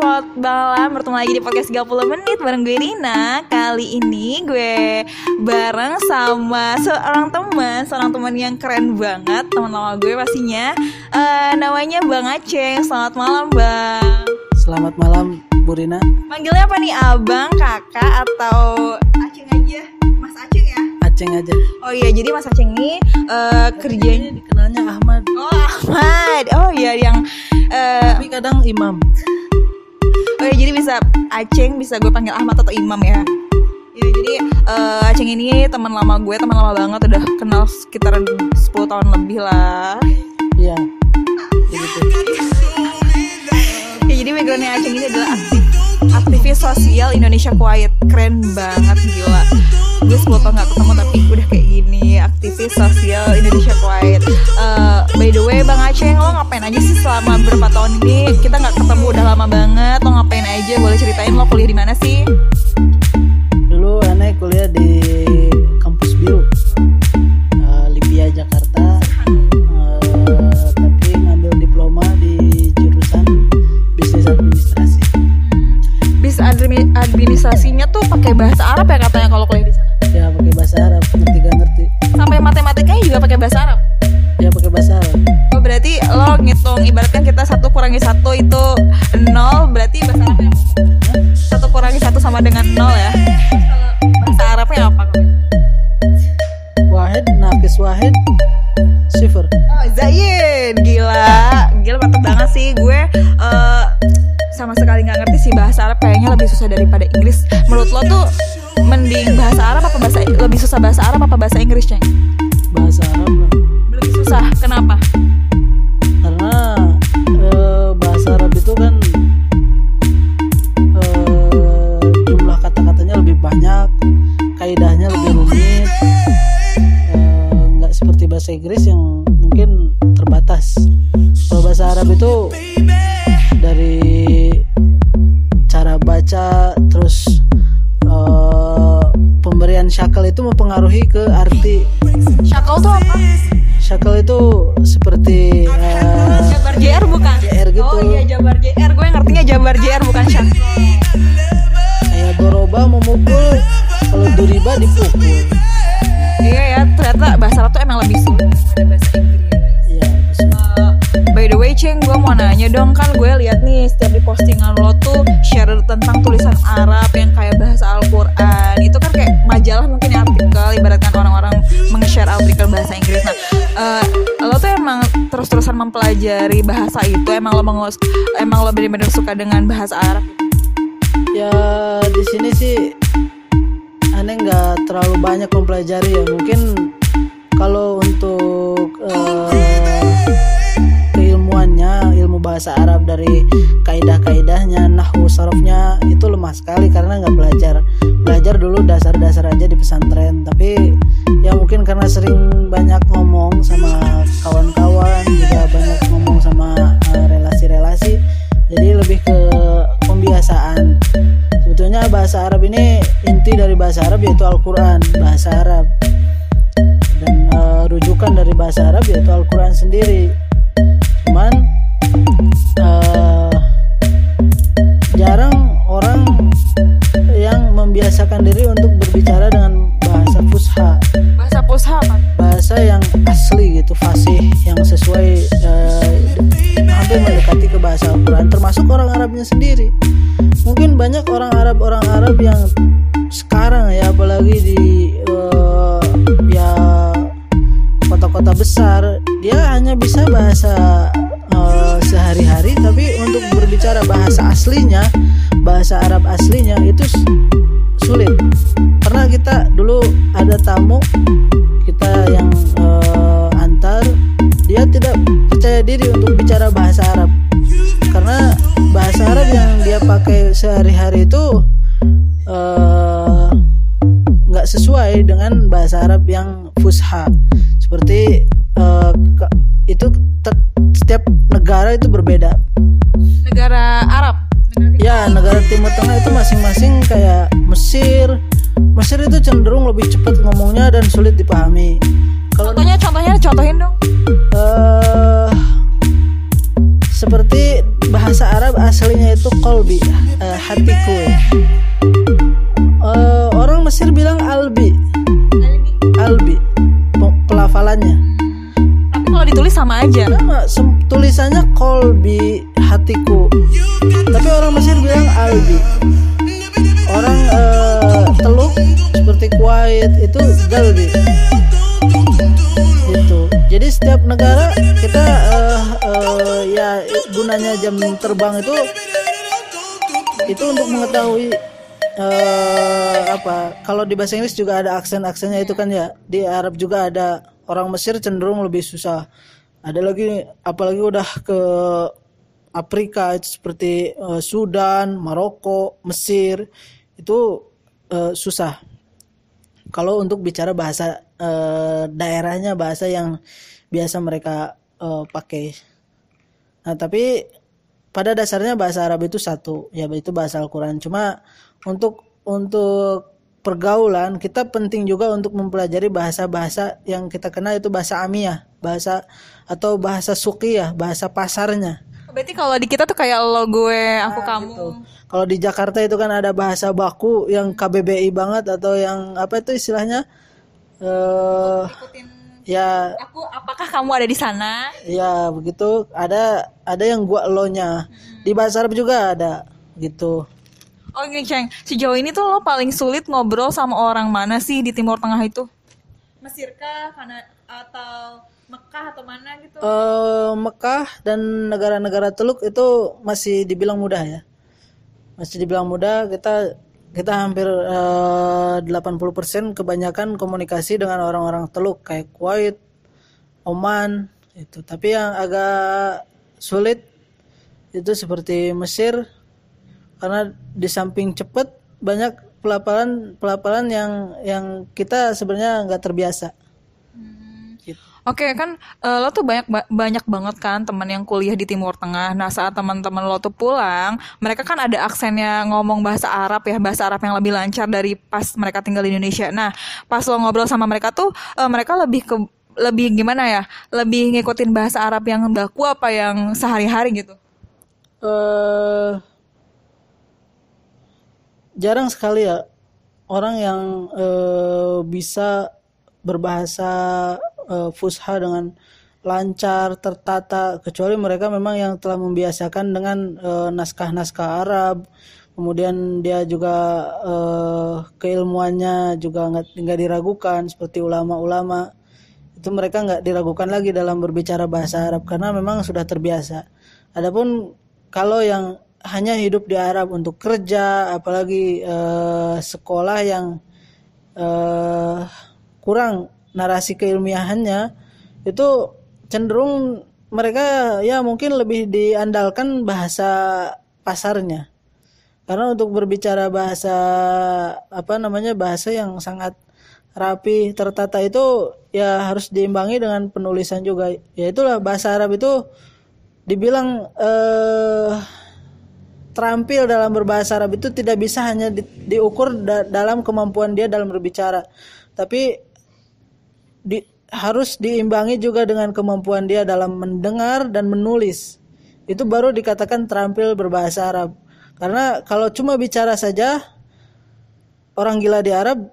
selamat malam Bertemu lagi di podcast 30 menit bareng gue Rina. Kali ini gue bareng sama seorang teman Seorang teman yang keren banget Teman lama gue pastinya. Eh, Namanya Bang Aceng Selamat malam Bang. Selamat malam Bu Rina. Manggilnya apa nih? Abang, kakak, atau Aceng aja? Mas Aceng ya? Aceng aja. Oh iya, jadi Mas Aceng ini eh, kerjanya Dikenalnya Ahmad. Oh Ahmad. Oh iya yang eh, Tapi kadang Imam Oh ya jadi bisa Aceng bisa gue panggil Ahmad atau Imam ya. Ya jadi eh, Aceng ini teman lama gue, teman lama banget udah kenal sekitar 10 tahun lebih lah. Iya Begitu Ya jadi backgroundnya Aceng ini adalah aktif, aktivis sosial Indonesia Quiet. Keren banget gila. Gue 10 tahun gak ketemu tapi udah kayak gini aktivis sosial Indonesia Quiet. Eh, by the way Bang Aceng lo ngapain aja sih selama beberapa tahun ini? Kita nggak ketemu udah lama banget. Lo ngapain aja? Boleh ceritain lo kuliah di mana sih? Dulu aneh kuliah di kampus biru eh, Lipia Jakarta Eh, Tapi ngambil diploma di jurusan bisnis administrasi bis admi- administrasinya tuh pakai bahasa Arab ya katanya kalau kuliah di sana. Juga pakai bahasa Arab. Ya pakai bahasa Arab Oh berarti lo ngitung ibaratkan kita satu kurangi satu itu nol berarti bahasa Arabnya apa? satu kurangi satu sama dengan nol ya. Bahasa Arabnya apa? Wahid Nafis Wahid Sifir Oh Zain, gila, gila mantep banget sih gue. eh, sama sekali nggak ngerti sih bahasa Arab kayaknya lebih susah daripada Inggris. Menurut lo tuh mending bahasa Arab apa bahasa lebih susah bahasa Arab apa bahasa Inggris ceng? Duriba dipukul. Iya ya, ternyata bahasa Arab tuh emang lebih sulit daripada bahasa Inggris. Iya. Uh, by the way, Ceng, gue mau nanya dong kan gue lihat nih setiap di postingan lo tuh share tentang tulisan Arab yang kayak bahasa Al-Quran itu kan kayak majalah mungkin ya artikel ibaratkan orang-orang meng-share artikel bahasa Inggris. Nah, uh, lo tuh emang terus-terusan mempelajari bahasa itu emang lo emang lo bener-bener suka dengan bahasa Arab? Ya di sini sih aneh nggak terlalu banyak mempelajari ya. Mungkin kalau untuk eh, keilmuannya, ilmu bahasa Arab dari kaidah-kaidahnya, nahwu sarafnya itu lemah sekali karena nggak belajar. Belajar dulu dasar-dasar aja di pesantren. Tapi ya mungkin karena sering banyak ngomong sama kawan-kawan, juga banyak ngomong sama eh, relasi-relasi, jadi lebih ke pembiasaan. Sebetulnya bahasa Arab ini inti dari bahasa Arab yaitu Al-Quran, bahasa Arab dan eh, rujukan dari bahasa Arab yaitu Al-Quran sendiri. Cuman eh, jarang orang yang membiasakan diri untuk berbicara dengan bahasa fusha, Bahasa Pusha apa? bahasa yang asli gitu, fasih, yang sesuai eh, hampir mendekati ke bahasa Al-Quran, termasuk orang Arabnya sendiri. Orang Arab orang Arab yang sekarang ya apalagi di eh, ya kota-kota besar dia hanya bisa bahasa eh, sehari-hari tapi untuk berbicara bahasa aslinya bahasa Arab aslinya itu sulit. Pernah kita dulu ada tamu kita yang eh, antar dia tidak percaya diri untuk bicara bahasa Arab sehari-hari itu eh, nggak sesuai dengan bahasa Arab yang fusha seperti ke- itu setiap negara itu berbeda Negara Arab. Negara ya negara Timur Tengah itu masing-masing kayak Mesir Mesir itu cenderung lebih cepat ngomongnya dan sulit dipahami kalau Contohnya, contohnya, contohin dong. eh seperti bahasa Arab aslinya itu kolbi uh, hatiku ya. uh, orang Mesir bilang albi. Albi pelafalannya. Tapi kalau ditulis sama aja. Sama tulisannya kolbi hatiku tapi orang Mesir bilang albi. Orang uh, teluk seperti Kuwait itu galbi. Itu jadi setiap negara kita uh, uh, ya gunanya jam terbang itu itu untuk mengetahui uh, apa kalau di bahasa Inggris juga ada aksen-aksennya itu kan ya di Arab juga ada orang Mesir cenderung lebih susah ada lagi apalagi udah ke Afrika itu seperti uh, Sudan, Maroko, Mesir itu uh, susah. Kalau untuk bicara bahasa uh, daerahnya bahasa yang biasa mereka uh, pakai. Nah tapi pada dasarnya bahasa Arab itu satu, ya itu bahasa Al-Quran. Cuma untuk untuk pergaulan kita penting juga untuk mempelajari bahasa-bahasa yang kita kenal itu bahasa amiyah, bahasa atau bahasa sukiyah, bahasa pasarnya Berarti kalau di kita tuh kayak lo gue, aku nah, kamu. Gitu. Kalau di Jakarta itu kan ada bahasa baku yang KBBI banget atau yang apa itu istilahnya? Uh, ya aku apakah kamu ada di sana ya begitu ada ada yang gua lo nya hmm. di bahasa Arab juga ada gitu oh ini ceng sejauh ini tuh lo paling sulit ngobrol sama orang mana sih di Timur Tengah itu Mesir kah karena atau Mekah atau mana gitu? Uh, Mekah dan negara-negara Teluk itu masih dibilang mudah ya. Masih dibilang mudah. Kita kita hampir eh, uh, 80% kebanyakan komunikasi dengan orang-orang Teluk kayak Kuwait, Oman itu. Tapi yang agak sulit itu seperti Mesir karena di samping cepat banyak pelaparan pelaparan yang yang kita sebenarnya nggak terbiasa Oke okay, kan uh, lo tuh banyak banyak banget kan teman yang kuliah di Timur Tengah. Nah saat teman-teman lo tuh pulang, mereka kan ada aksennya ngomong bahasa Arab ya, bahasa Arab yang lebih lancar dari pas mereka tinggal di Indonesia. Nah pas lo ngobrol sama mereka tuh, uh, mereka lebih ke lebih gimana ya? Lebih ngikutin bahasa Arab yang baku apa yang sehari-hari gitu? Uh, jarang sekali ya orang yang uh, bisa berbahasa uh, fusha dengan lancar tertata kecuali mereka memang yang telah membiasakan dengan uh, naskah-naskah Arab. Kemudian dia juga uh, keilmuannya juga nggak diragukan seperti ulama-ulama. Itu mereka nggak diragukan lagi dalam berbicara bahasa Arab karena memang sudah terbiasa. Adapun kalau yang hanya hidup di Arab untuk kerja apalagi uh, sekolah yang uh, kurang narasi keilmiahannya itu cenderung mereka ya mungkin lebih diandalkan bahasa pasarnya. Karena untuk berbicara bahasa apa namanya bahasa yang sangat rapi tertata itu ya harus diimbangi dengan penulisan juga. Ya itulah bahasa Arab itu dibilang eh, terampil dalam berbahasa Arab itu tidak bisa hanya di, diukur da, dalam kemampuan dia dalam berbicara. Tapi di, harus diimbangi juga dengan kemampuan dia dalam mendengar dan menulis. Itu baru dikatakan terampil berbahasa Arab. Karena kalau cuma bicara saja orang gila di Arab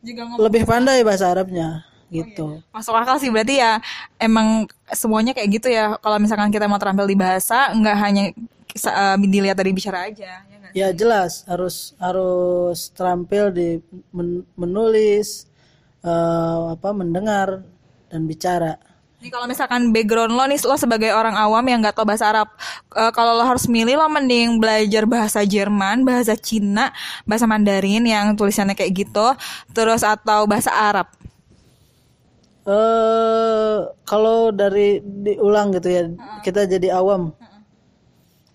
juga lebih pandai bahasa Arabnya gitu. Oh, iya. Masuk akal sih berarti ya emang semuanya kayak gitu ya. Kalau misalkan kita mau terampil di bahasa, nggak hanya uh, dilihat dari bicara aja. Ya, ya jelas harus harus terampil di men menulis, uh, apa mendengar dan bicara. Ini kalau misalkan background lo nih lo sebagai orang awam yang nggak tahu bahasa Arab, uh, kalau lo harus milih lo mending belajar bahasa Jerman, bahasa Cina, bahasa Mandarin yang tulisannya kayak gitu, terus atau bahasa Arab. Eh uh, kalau dari diulang gitu ya, uh -uh. kita jadi awam. Uh -uh.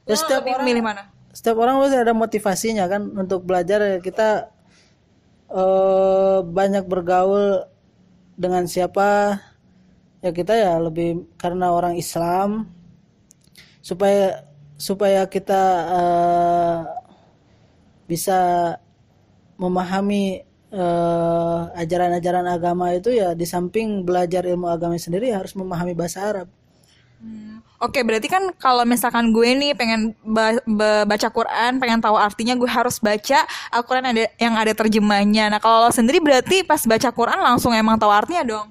Ya setiap orang milih mana? Setiap orang pasti ada motivasinya kan untuk belajar kita uh, banyak bergaul dengan siapa? Ya kita ya lebih karena orang Islam. Supaya supaya kita uh, bisa memahami ajaran-ajaran uh, agama itu ya di samping belajar ilmu agama sendiri harus memahami bahasa Arab. Hmm Oke, berarti kan kalau misalkan gue nih pengen ba- ba- baca Quran, pengen tahu artinya, gue harus baca Al-Quran ada yang ada terjemahnya. Nah, kalau lo sendiri berarti pas baca Quran langsung emang tahu artinya dong.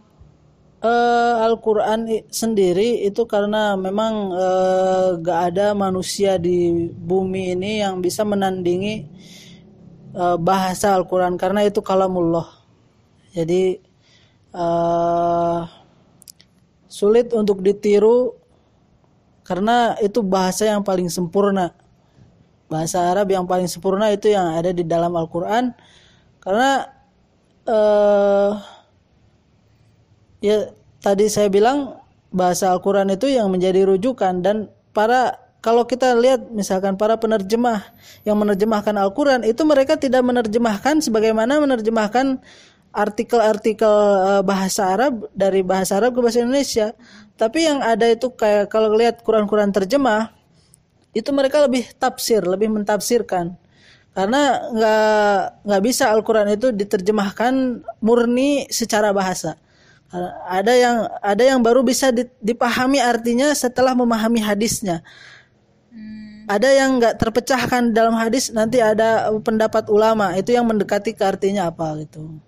Eh, Al-Quran sendiri itu karena memang eh, gak ada manusia di bumi ini yang bisa menandingi eh, bahasa Al-Quran karena itu kalamullah. Jadi eh, sulit untuk ditiru karena itu bahasa yang paling sempurna. Bahasa Arab yang paling sempurna itu yang ada di dalam Al-Quran karena eh ya tadi saya bilang bahasa Al-Quran itu yang menjadi rujukan dan para kalau kita lihat misalkan para penerjemah yang menerjemahkan Al-Quran itu mereka tidak menerjemahkan sebagaimana menerjemahkan artikel-artikel eh, bahasa Arab dari bahasa Arab ke bahasa Indonesia. Tapi yang ada itu kayak kalau lihat Quran-Quran terjemah itu mereka lebih tafsir lebih mentafsirkan. Karena nggak nggak bisa Al-Quran itu diterjemahkan murni secara bahasa. Ada yang ada yang baru bisa di- dipahami artinya setelah memahami hadisnya. Ada yang nggak terpecahkan dalam hadis nanti ada pendapat ulama itu yang mendekati ke artinya apa gitu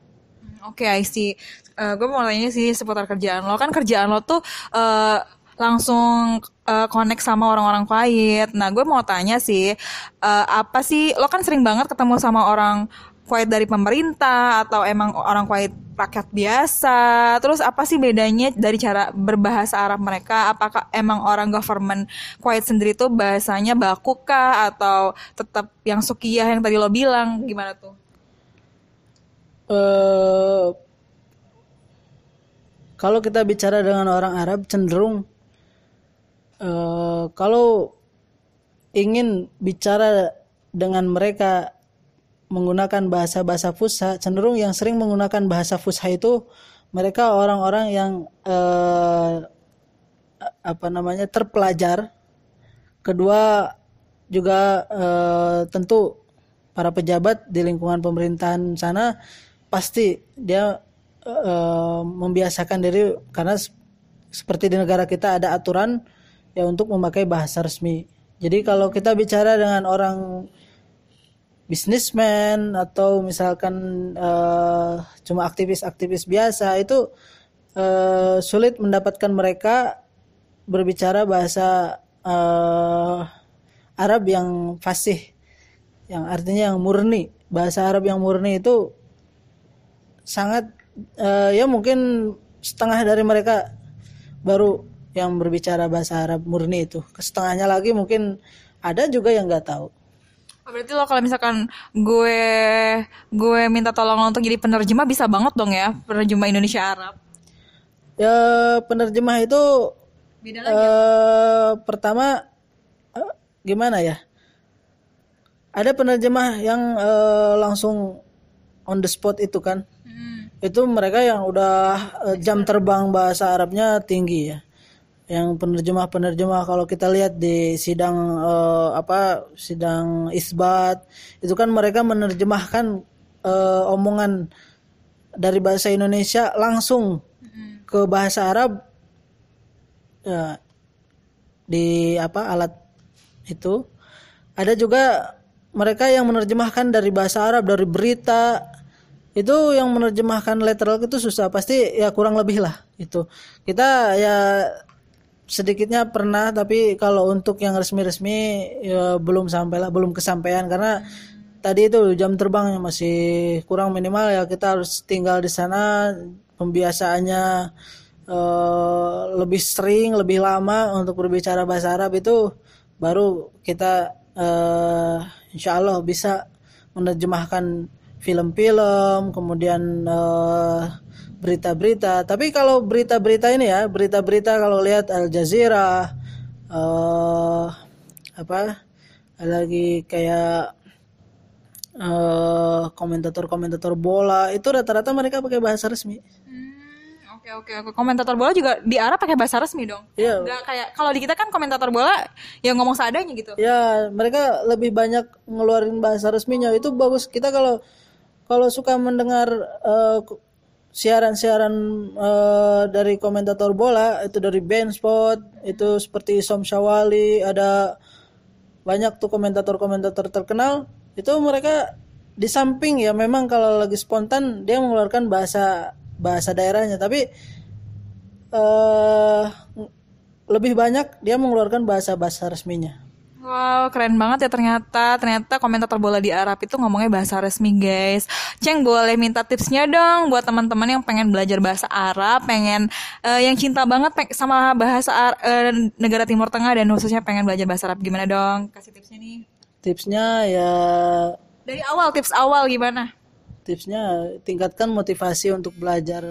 Oke, I see. Eh, gue mau tanya sih seputar kerjaan lo. Kan kerjaan lo tuh eh, langsung eh, connect sama orang-orang Kuwait. Nah, gue mau tanya sih, eh, apa sih, lo kan sering banget ketemu sama orang Kuwait dari pemerintah atau emang orang Kuwait rakyat biasa. Terus apa sih bedanya dari cara berbahasa Arab mereka? Apakah emang orang government Kuwait sendiri tuh bahasanya baku kah atau tetap yang sukiyah yang tadi lo bilang? Gimana tuh? Eh kalau kita bicara dengan orang Arab cenderung eh kalau ingin bicara dengan mereka menggunakan bahasa-bahasa fusha cenderung yang sering menggunakan bahasa fusha itu mereka orang-orang yang eh, apa namanya terpelajar. Kedua juga eh, tentu para pejabat di lingkungan pemerintahan sana pasti dia eh, membiasakan diri karena seperti di negara kita ada aturan ya untuk memakai bahasa resmi. Jadi kalau kita bicara dengan orang bisnismen atau misalkan eh, cuma aktivis-aktivis biasa itu eh, sulit mendapatkan mereka berbicara bahasa eh, Arab yang fasih yang artinya yang murni bahasa Arab yang murni itu sangat eh, ya mungkin setengah dari mereka baru yang berbicara bahasa Arab murni itu setengahnya lagi mungkin ada juga yang nggak tahu Oh, berarti lo kalau misalkan gue gue minta tolong lo untuk jadi penerjemah bisa banget dong ya penerjemah Indonesia Arab. ya penerjemah itu Beda eh, pertama eh, gimana ya ada penerjemah yang eh, langsung on the spot itu kan. Itu mereka yang udah eh, jam terbang bahasa Arabnya tinggi ya. Yang penerjemah-penerjemah kalau kita lihat di sidang eh, apa sidang isbat itu kan mereka menerjemahkan eh, omongan dari bahasa Indonesia langsung ke bahasa Arab ya, di apa alat itu. Ada juga mereka yang menerjemahkan dari bahasa Arab dari berita itu yang menerjemahkan literal itu susah. Pasti ya kurang lebih lah itu. Kita ya sedikitnya pernah tapi kalau untuk yang resmi-resmi ya belum sampai lah belum kesampaian. Karena tadi itu jam terbangnya masih kurang minimal ya kita harus tinggal di sana. Pembiasaannya eh, lebih sering lebih lama untuk berbicara bahasa Arab itu baru kita eh, insya Allah bisa menerjemahkan film-film kemudian eh, berita-berita tapi kalau berita-berita ini ya berita-berita kalau lihat Al Jazeera eh, apa ada lagi kayak eh, komentator-komentator bola itu rata-rata mereka pakai bahasa resmi Hmm, Oke oke oke. Komentator bola juga di Arab pakai bahasa resmi dong. Iya. Nggak kayak kalau di kita kan komentator bola yang ngomong seadanya gitu. Ya, mereka lebih banyak ngeluarin bahasa resminya. Itu bagus. Kita kalau kalau suka mendengar eh, siaran-siaran eh, dari komentator bola itu dari Sport itu seperti Isom Syawali ada banyak tuh komentator-komentator terkenal itu mereka di samping ya memang kalau lagi spontan dia mengeluarkan bahasa bahasa daerahnya tapi eh lebih banyak dia mengeluarkan bahasa-bahasa resminya. Wow, keren banget ya ternyata. Ternyata komentator bola di Arab itu ngomongnya bahasa resmi, guys. Ceng, boleh minta tipsnya dong buat teman-teman yang pengen belajar bahasa Arab, pengen eh, yang cinta banget sama bahasa Ar- eh, negara Timur Tengah dan khususnya pengen belajar bahasa Arab. Gimana dong? Kasih tipsnya nih. Tipsnya ya Dari awal, tips awal gimana? tipsnya tingkatkan motivasi untuk belajar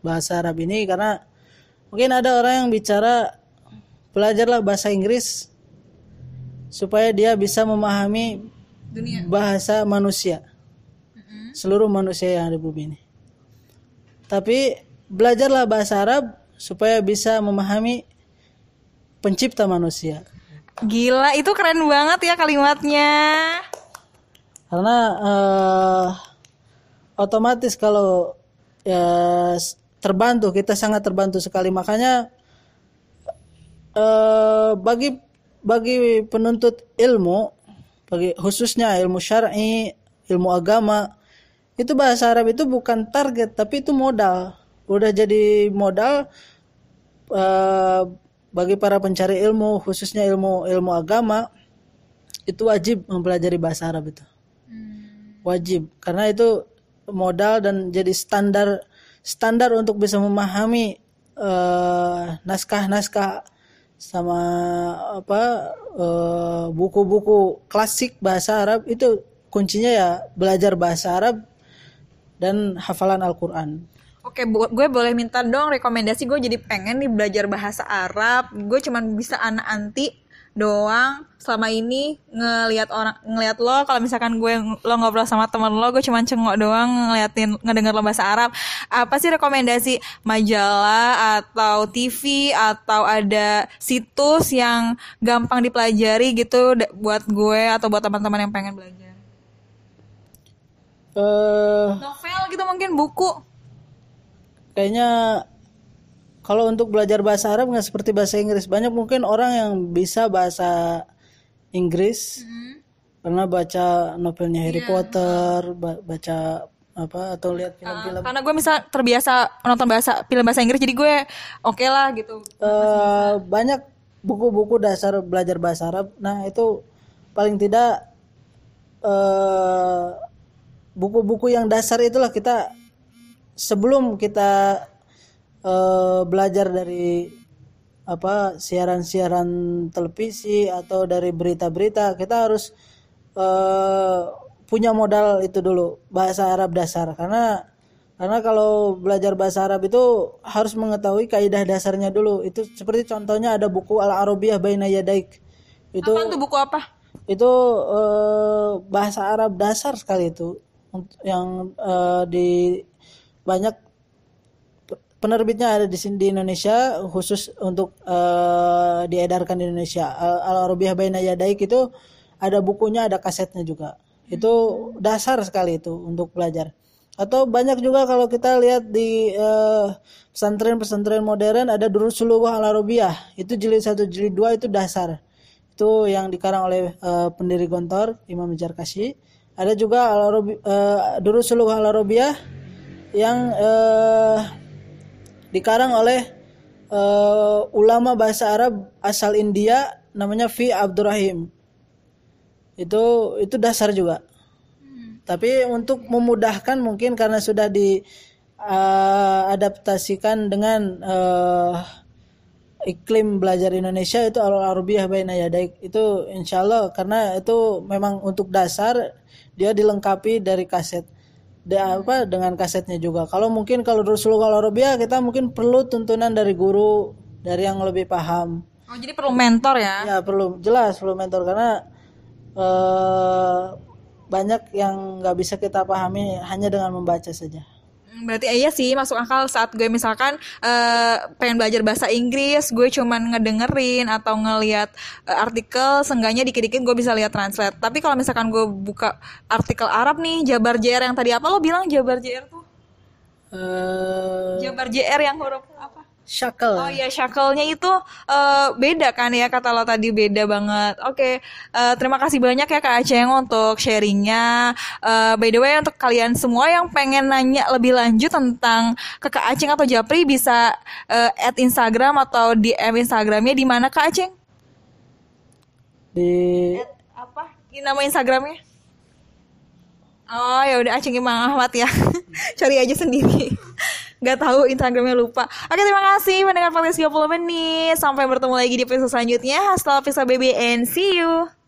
bahasa Arab ini karena mungkin ada orang yang bicara belajarlah bahasa Inggris supaya dia bisa memahami Dunia. bahasa manusia. Seluruh manusia yang ada di bumi ini. Tapi belajarlah bahasa Arab supaya bisa memahami pencipta manusia. Gila, itu keren banget ya kalimatnya. karena eh, otomatis kalau ya terbantu kita sangat terbantu sekali. Makanya eh, bagi bagi penuntut ilmu bagi khususnya ilmu syar'i ilmu agama itu bahasa Arab itu bukan target tapi itu modal. Udah jadi modal eh, bagi para pencari ilmu khususnya ilmu ilmu agama itu wajib mempelajari bahasa Arab itu. Wajib karena itu modal dan jadi standar standar untuk bisa memahami eh, naskah-naskah sama apa eh, buku-buku klasik bahasa Arab itu kuncinya ya belajar bahasa Arab dan hafalan Al-Qur'an. Oke, gue boleh minta dong rekomendasi gue jadi pengen nih belajar bahasa Arab. Gue cuman bisa anak anti doang. Selama ini ngelihat orang ngelihat lo kalau misalkan gue lo ngobrol sama teman lo gue cuman cengok doang ngeliatin ngedenger lo bahasa Arab. Apa sih rekomendasi? Majalah atau TV atau ada situs yang gampang dipelajari gitu buat gue atau buat teman-teman yang pengen belajar? Eh novel gitu mungkin buku. kayaknya kalau untuk belajar bahasa Arab nggak seperti bahasa Inggris. Banyak mungkin orang yang bisa bahasa Inggris. Karena baca novelnya Harry Potter ba- baca apa atau lihat film-film. karena gue misal terbiasa nonton bahasa film bahasa Inggris jadi gue oke lah gitu. Eh, banyak buku-buku dasar belajar bahasa Arab. Nah itu paling tidak eh, buku-buku yang dasar itulah kita sebelum kita eh, belajar dari apa siaran-siaran televisi atau dari berita-berita kita harus eh, punya modal itu dulu bahasa Arab dasar. Karena karena kalau belajar bahasa Arab itu harus mengetahui kaidah dasarnya dulu. Itu seperti contohnya ada buku Al Arabiyah Baina Yadaik itu tuh buku apa? itu eh, bahasa Arab dasar sekali itu yang eh, di banyak penerbitnya ada di sini di Indonesia khusus untuk eh, diedarkan di Indonesia. Al, Arabiyah Baina Yadaik itu ada bukunya ada kasetnya juga. Itu dasar sekali itu untuk belajar. Atau banyak juga kalau kita lihat di eh, pesantren-pesantren modern ada Durusul Al Arabiyah itu jilid satu jilid dua itu dasar. Itu yang dikarang oleh eh, pendiri Gontor Imam Jarkasi. Ada juga Al Arabi uh, Durusul Al Arabiyah yang eh, dikarang oleh eh, ulama bahasa Arab asal India namanya Fi Abdurrahim. Itu itu dasar juga. Tapi untuk memudahkan mungkin karena sudah diadaptasikan dengan eh, iklim belajar Indonesia itu al arabiyah baina yadaik itu insya Allah karena itu memang untuk dasar dia dilengkapi dari kaset da, apa dengan kasetnya juga. Kalau mungkin kalau Rasulullah al arabiyah kita mungkin perlu tuntunan dari guru dari yang lebih paham. Oh jadi perlu mentor ya? Ya perlu jelas perlu mentor karena eh, banyak yang nggak bisa kita pahami hanya dengan membaca saja Berarti iya sih masuk akal saat gue misalkan eh, pengen belajar bahasa Inggris gue cuman ngedengerin atau ngelihat eh, artikel seenggaknya dikit-dikit gue bisa lihat translate tapi kalau misalkan gue buka artikel Arab nih Jabar JR yang tadi apa lo bilang Jabar JR tuh eh Jabar JR yang huruf? Shackle Oh iya, shackle-nya itu eh, beda kan ya kata lo tadi beda banget. Oke, eh, terima kasih banyak ya Kak Aceng untuk sharingnya. Eh, by the way untuk kalian semua yang pengen nanya lebih lanjut tentang ke Kak Aceng atau Japri bisa eh, add Instagram atau DM Instagramnya di mana Kak Aceng? di Apa? Ini nama Instagramnya? Oh ya udah Aceng Imam Ahmad ya. Cari aja sendiri. Gak tahu Instagramnya lupa. Oke terima kasih mendengar podcast 30 menit. Sampai bertemu lagi di episode selanjutnya. Hasta vista baby and see you.